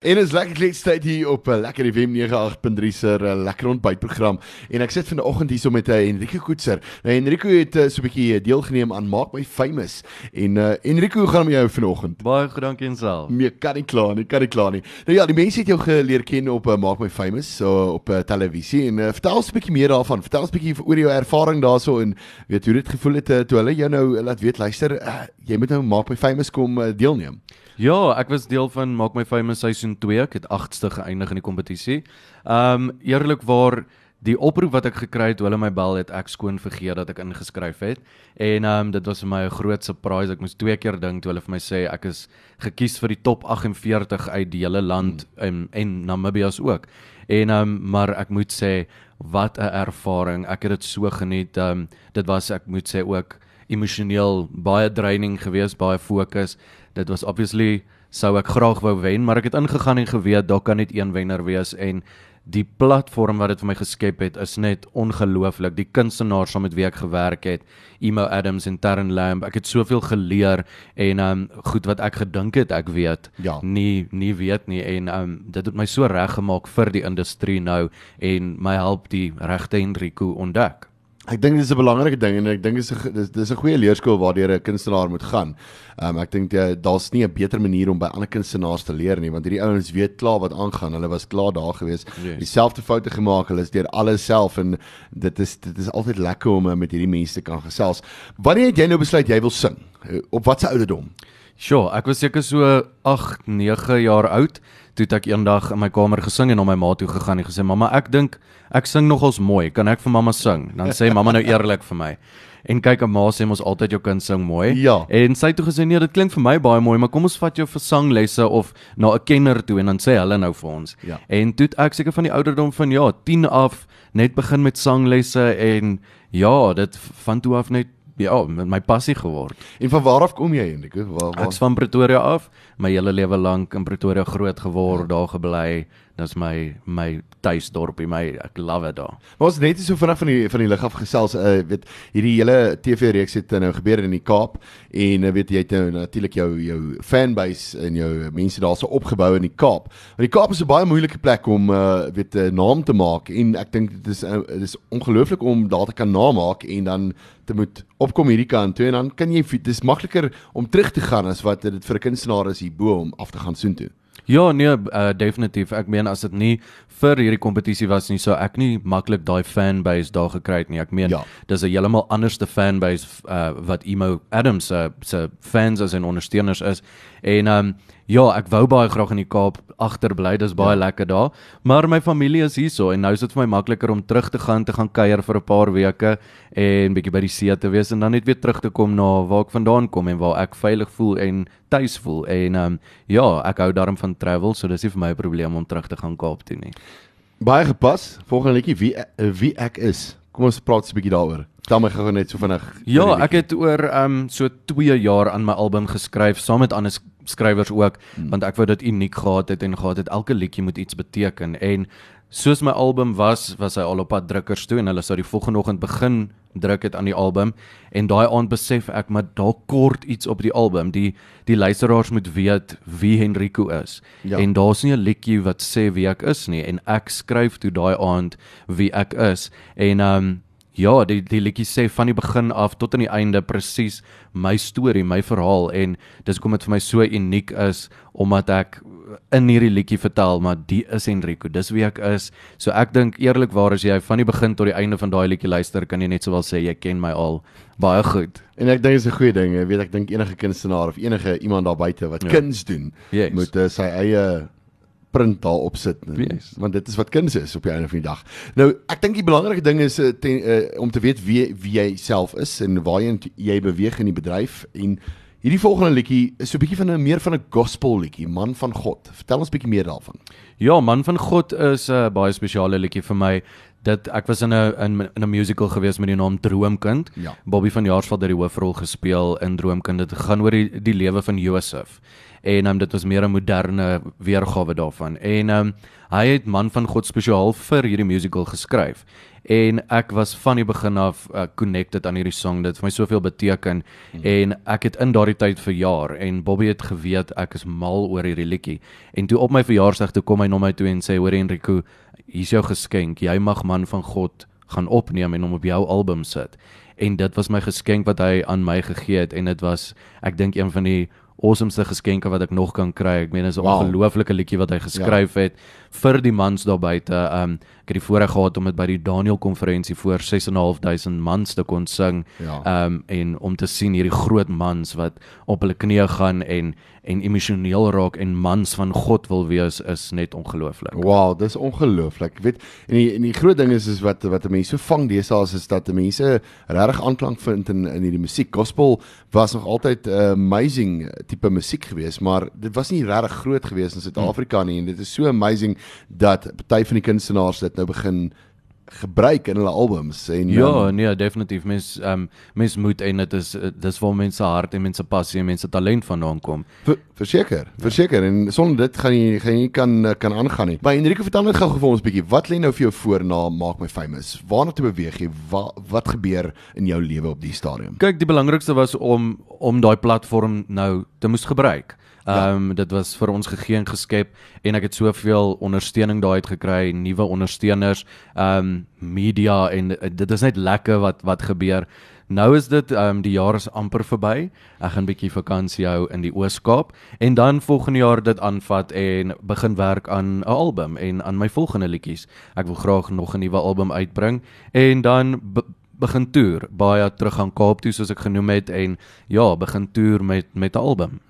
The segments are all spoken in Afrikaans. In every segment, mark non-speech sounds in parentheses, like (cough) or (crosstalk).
En is lekker klein tyd hier op 'n lekker FM 98.3 se uh, lekker ontbytprogram. En ek sit vanoggend hier so met uh, Enrico Koetser. Nou Enrico het uh, so 'n bietjie deelgeneem aan Maak My Famous. En uh, Enrico, hoe gaan dit met jou vanoggend? Baie goed, dankie en self. Nee, kan nie kla nie, kan nie kla nie. Nou ja, die mense het jou geleer ken op uh, Maak My Famous so op uh, televisie en uh, vertel ons 'n bietjie meer daarvan. Vertel ons 'n bietjie oor jou ervaring daarso en weet hoe dit gevoel het uh, toe hulle jou nou laat weet luister, uh, jy moet nou Maak My Famous kom uh, deelneem. Ja, ek was deel van Maak My Famous seisoen 2. Ek het 8ste geëindig in die kompetisie. Um eerlikwaar die oproep wat ek gekry het toe hulle my bel het ek skoon vergeet dat ek ingeskryf het. En um dit was vir my 'n groot surprise. Ek moes twee keer dink toe hulle vir my sê ek is gekies vir die top 48 uit die hele land hmm. en en Namibia's ook. En um maar ek moet sê wat 'n ervaring. Ek het dit so geniet. Um dit was ek moet sê ook emosioneel baie draining geweest, baie fokus. Dit was obviously sou ek graag wou wen, maar ek het ingegaan en geweet daar kan net een wenner wees en die platform wat dit vir my geskep het is net ongelooflik. Die kunstenaars saam met wie ek gewerk het, Emo Adams en Taryn Lamb, ek het soveel geleer en um goed wat ek gedink het ek weet, ja. nie nie weet nie en um dit het my so reg gemaak vir die industrie nou en my help die regte Enrico ontdek. Ek dink dit is 'n belangrike ding en ek dink dit is 'n dis, dis 'n goeie leerskool waardeur 'n kunstenaar moet gaan. Um, ek dink daar's nie 'n beter manier om by ander kunstenaars te leer nie want hierdie ouens weet klaar wat aangaan. Hulle was klaar daar gewees. Yes. Dieselfde foute gemaak. Hulle is deur alles self en dit is dit is altyd lekker om uh, met hierdie mense te kan gesels. Wanneer het jy nou besluit jy wil sing? Uh, op watter ouderdom? Sjoe, ek was seker so 8, 9 jaar oud toe ek eendag in my kamer gesing en na my ma toe gegaan en gesê mamma ek dink ek sing nogals mooi kan ek vir mamma sing dan sê mamma nou eerlik vir my en kyk 'n ma sê mos altyd jou kind sing mooi ja. en sy het toe gesê nee dit klink vir my baie mooi maar kom ons vat jou vir sanglesse of na 'n kenner toe en dan sê hulle nou vir ons ja. en toe ek seker van die ouderdom van ja 10 af net begin met sanglesse en ja dit van toe af net ja, met my passie geword. En van waar af kom jy eintlik? Waar waar? Ek's van Pretoria af, my hele lewe lank in Pretoria groot geword, daar gebly. Dit's my my tuisdorpie, my ek love dit daar. Maar ons net so vinnig van die van die lig af gesels, uh, weet hierdie hele TV reeks het nou gebeur in die Kaap en uh, weet jy het nou natuurlik jou jou fanbase en jou mense daarso opgebou in die Kaap. Maar die Kaap is 'n baie moeilike plek om uh, weet 'n naam te maak en ek dink dit is uh, dit is ongelooflik om daar te kan namaak en dan te moet opkom hierdie kant toe en dan kan jy dis makliker om terug te gaan as wat dit vir 'n kunstenaar is hierbo om af te gaan soontoe. Ja, nee, uh, definitief. Ek meen as dit nie vir hierdie kompetisie was nie, sou ek nie maklik daai fanbase daar gekry het nie. Ek meen, ja. dis 'n heeltemal anderste fanbase uh, wat Emo Adams se uh, se fans as en ondersteuners is. En ehm um, ja, ek wou baie graag in die Kaap agterbly. Dis baie ja. lekker daar. Maar my familie is hierso en nou is dit vir my makliker om terug te gaan te gaan kuier vir 'n paar weke en bietjie by die see te wees en dan net weer terug te kom na waar ek vandaan kom en waar ek veilig voel en tuis voel. En ehm um, ja, ek hou daarom van travel, so dis nie vir my 'n probleem om terug te gaan Kaap toe nie. Baie gepas. Volgende liedjie wie wie ek is. Kom ons praat 'n bietjie daaroor. Tel my gou net so vinnig. Ja, ek het oor ehm um, so 2 jaar aan my album geskryf saam met ander skrywers ook, hmm. want ek wou dit uniek gehad het en gehad het elke liedjie moet iets beteken en soos my album was, was hy al op pad drukkers toe en hulle sou die volgende oggend begin druk het aan die album en daai aand besef ek maar daar kort iets op die album. Die die luisteraars moet weet wie Henrico is. Ja. En daar's nie 'n liedjie wat sê wie ek is nie en ek skryf toe daai aand wie ek is en ehm um, Ja, die die liedjie sê van die begin af tot aan die einde presies my storie, my verhaal en dis kom dit vir my so uniek is omdat ek in hierdie liedjie vertel maar die is Enrico, dis wie ek is. So ek dink eerlikwaar as jy van die begin tot die einde van daai liedjie luister, kan jy net sowel sê jy ken my al baie goed. En ek dink dit is 'n goeie ding, jy weet ek dink enige kunstenaar of enige iemand daar buite wat ja. kuns doen, yes. moet uh, sy eie print daar op sit yes. want dit is wat kuns is op die einde van die dag. Nou ek dink die belangrike ding is uh, ten, uh, om te weet wie wie jy self is en waarheen jy beweeg in die bedryf en hierdie volgende liedjie is so 'n bietjie van 'n meer van 'n gospel liedjie, Man van God. Vertel ons bietjie meer daarvan. Ja, Man van God is 'n uh, baie spesiale liedjie vir my. Dit ek was in 'n in, in 'n musical gewees met die naam Droomkind. Ja. Bobby van Jaarsveld het die hoofrol gespeel in Droomkind. Dit gaan oor die, die lewe van Josef en um, dit was meer 'n moderne weergawe daarvan. En um, hy het man van God spesiaal vir hierdie musical geskryf. En ek was van die begin af uh, connected aan hierdie song dit vir my soveel beteken mm. en ek het in daardie tyd verjaar en Bobby het geweet ek is mal oor hierdie liedjie en toe op my verjaarsdag toe kom hy na my toe en sê hoor Enrico hier's jou geskenk jy mag man van God gaan opneem en hom op jou album sit en dit was my geskenk wat hy aan my gegee het en dit was ek dink een van die awesomeste geskenke wat ek nog kan kry. Ek meen is 'n wow. ongelooflike liedjie wat hy geskryf ja. het vir die mans daar buite. Um ek het die voorreg gehad om dit by die Daniel konferensie voor 6.500 mans te kon sing. Ja. Um en om te sien hierdie groot mans wat op hulle knieë gaan en en emosioneel raak en mans van God wil wees is net ongelooflik. Wow, dis ongelooflik. Ek weet en die en die groot ding is is wat wat mense so vang deesdae is dat mense regtig aanklank vind in in hierdie musiek. Gospel was nog altyd 'n uh, amazing tipe musiek geweest, maar dit was nie regtig groot geweest in Suid-Afrika nie en dit is so amazing dat party van die kunstenaars dit nou begin gebruik in hulle albums en ja um, nee definitief. Mens um, mens moet en dit is dis waar mense hart en mense passie en mense talent vandaan kom. Verseker ja. verseker. En sonder dit gaan jy gaan jy kan kan aangaan nie. By Enrico vertel net gou vir ons bietjie wat lê nou vir jou voor na maak my famous? Waarna toe beweeg jy? Wat wat gebeur in jou lewe op die stadium? Kyk die belangrikste was om om daai platform nou te moes gebruik. Ehm um, dit was vir ons gegee en geskep en ek het soveel ondersteuning daai uit gekry, nuwe ondersteuners, ehm um, media en uh, dit is net lekker wat wat gebeur. Nou is dit ehm um, die jaar is amper verby. Ek gaan 'n bietjie vakansie hou in die Oos-Kaap en dan volgende jaar dit aanvat en begin werk aan 'n album en aan my volgende liedjies. Ek wil graag nog 'n nuwe album uitbring en dan begin toer, baie terug aan Kaap toe soos ek genoem het en ja, begin toer met met 'n album.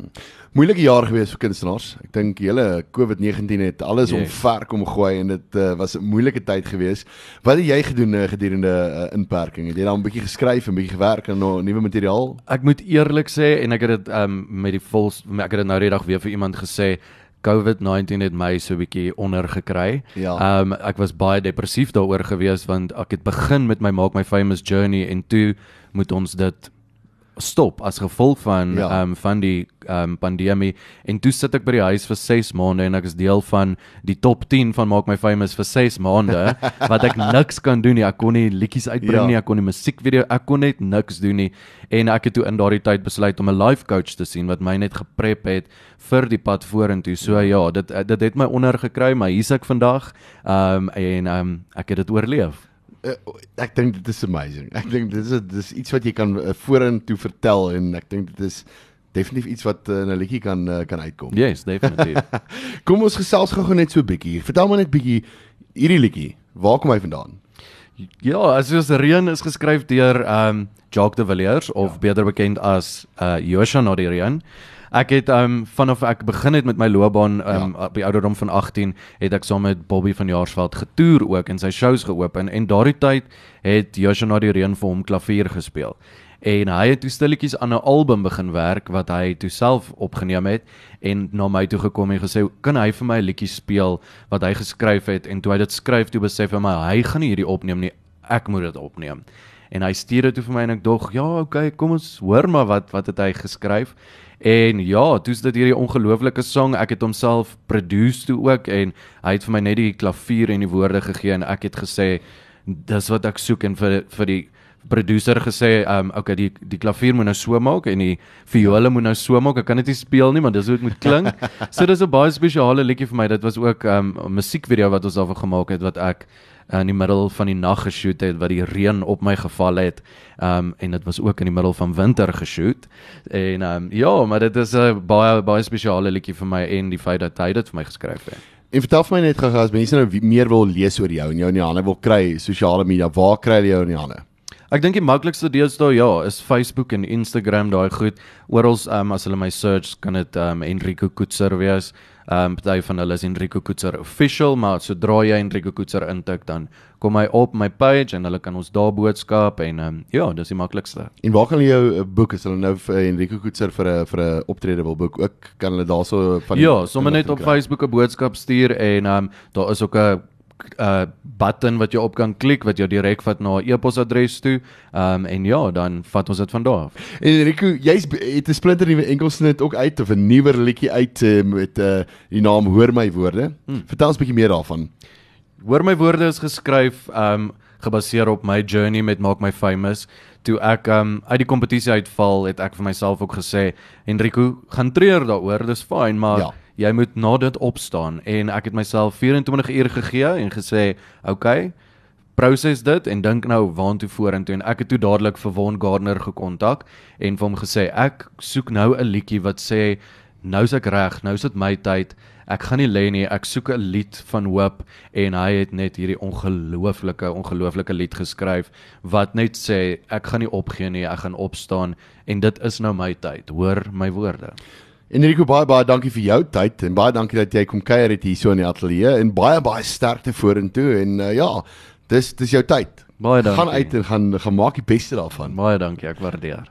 Moeilike jaar gewees vir kunstenaars. Ek dink hele COVID-19 het alles yes. omverk omgooi en dit uh, was 'n moeilike tyd gewees. Wat het jy gedoen uh, gedurende uh, inperking? Het jy dan 'n bietjie geskryf en bietjie gewerk aan nou nuwe materiaal? Ek moet eerlik sê en ek het dit um, met die vol ek het dit nou redig weer vir iemand gesê COVID-19 het my so 'n bietjie onder gekry. Ja. Um, ek was baie depressief daaroor gewees want ek het begin met my maak my famous journey en toe moet ons dit stop as gevolg van ja. um, van die um, pandemie. En toe sit ek by die huis vir 6 maande en ek is deel van die top 10 van maak my famous vir 6 maande (laughs) wat ek niks kan doen nie. Ek kon nie liedjies uitbring ja. nie ek kon nie musiekvideo ek kon net niks doen nie. En ek het toe in daardie tyd besluit om 'n life coach te sien wat my net geprep het vir die pad vorentoe. So ja. dit dit het my onder gekry maar hier's ek vandag um, en um, ek het dit oorleef uh, ek dink dit is amazing. Ek dink dit is dis iets wat jy kan uh, vorentoe vertel en ek dink dit is definitief iets wat uh, in 'n liedjie kan uh, kan uitkom. Yes, definitief. (laughs) kom ons gesels gou net so 'n bietjie. Vertel my net bietjie hierdie liedjie. Waar kom hy vandaan? Ja, as jy se reën is geskryf deur um, Jacques de Villiers of ja. beter bekend as uh Joshua Nodirian. Ek het um vanaf ek begin het met my loopbaan um ja. op die ouderdom van 18 het ek saam met Bobby van Jaarsveld getoer ook en sy shows geopen en daardie tyd het Joshua die reën vir hom klavier gespeel. En hy het toe stilletjies aan 'n album begin werk wat hy toe self opgeneem het en na my toe gekom en gesê kan hy vir my 'n liedjie speel wat hy geskryf het? En toe hy dit skryf toe besef hy maar hy gaan nie hierdie opneem nie. Ek moet dit opneem. En hy stuur dit toe vir my en ek dog ja okay kom ons hoor maar wat wat het hy geskryf. En ja, toe is dit hierdie ongelooflike sang. Ek het homself produce toe ook en hy het vir my net die klavier en die woorde gegee en ek het gesê dis wat ek soek en vir vir die producer gesê, ehm um, okay, die die klavier moet nou so maak en die viole moet nou so maak. Ek kan dit nie speel nie, maar dis hoe dit moet klink. (laughs) so dis 'n baie spesiale liedjie vir my. Dit was ook ehm um, 'n musiekvideo wat ons daarvan gemaak het wat ek in die middel van die nag geshoot het wat die reën op my geval het. Um en dit was ook in die middel van winter geshoot. En um ja, maar dit is 'n baie baie spesiale liedjie vir my en die feit dat hy dit vir my geskryf het. En vertel vir my net gou as mense nou meer wil lees oor jou en jou in die hande wil kry sosiale media, waar kry jy jou in die hande? Ek dink die maklikste deesdae ja, is Facebook en Instagram daai goed. Oral um as hulle my search kan dit um Enrico Koetser wees. Ehm um, party van hulle is Enrico Koetser official, maar sodra jy Enrico Koetser intik dan kom hy op my page en hulle kan ons daar boodskap en ehm um, ja, dis die maklikste. En waar kan hulle jou eh, boek as hulle nou vir Enrico Koetser vir 'n vir 'n optrede wil boek? Ook kan hulle daarso van Ja, sommer net op Facebook 'n boodskap stuur en ehm um, daar is ook 'n uh button wat jy op kan klik wat jou direk vat na 'n e-posadres toe. Um, en ja, dan vat ons dit van daar af. En Rico, jy's het 'n splinter nuwe enkelsnit ook uit of 'n nuwer liedjie uit uh, met uh die naam Hoor my woorde. Hmm. Vertel ons 'n bietjie meer daarvan. Hoor my woorde is geskryf um, gebaseer op my journey met Maak My Famous. Toe ek um uit die kompetisie uitval, het ek vir myself ook gesê, Enrico, gaan treur daaroor, dis fyn, maar Ja. Jy moet na dit opstaan en ek het myself 24 uur gegee en gesê, "Oké, okay, proses dit en dink nou waantoe vorentoe en ek het toe dadelik vir Von Gardner gekontak en vir hom gesê ek soek nou 'n liedjie wat sê nou's ek reg, nou is dit my tyd. Ek gaan nie lê nie, ek soek 'n lied van hoop en hy het net hierdie ongelooflike ongelooflike lied geskryf wat net sê ek gaan nie opgee nie, ek gaan opstaan en dit is nou my tyd. Hoor my woorde. Enrico baie baie dankie vir jou tyd en baie dankie dat jy kom kuier het hier so in die ateljee en baie baie sterkte vorentoe en uh, ja, dis dis jou tyd. Baie dankie. Gaan uit en gaan gaan maak die beste daarvan. Baie dankie, ek waardeer.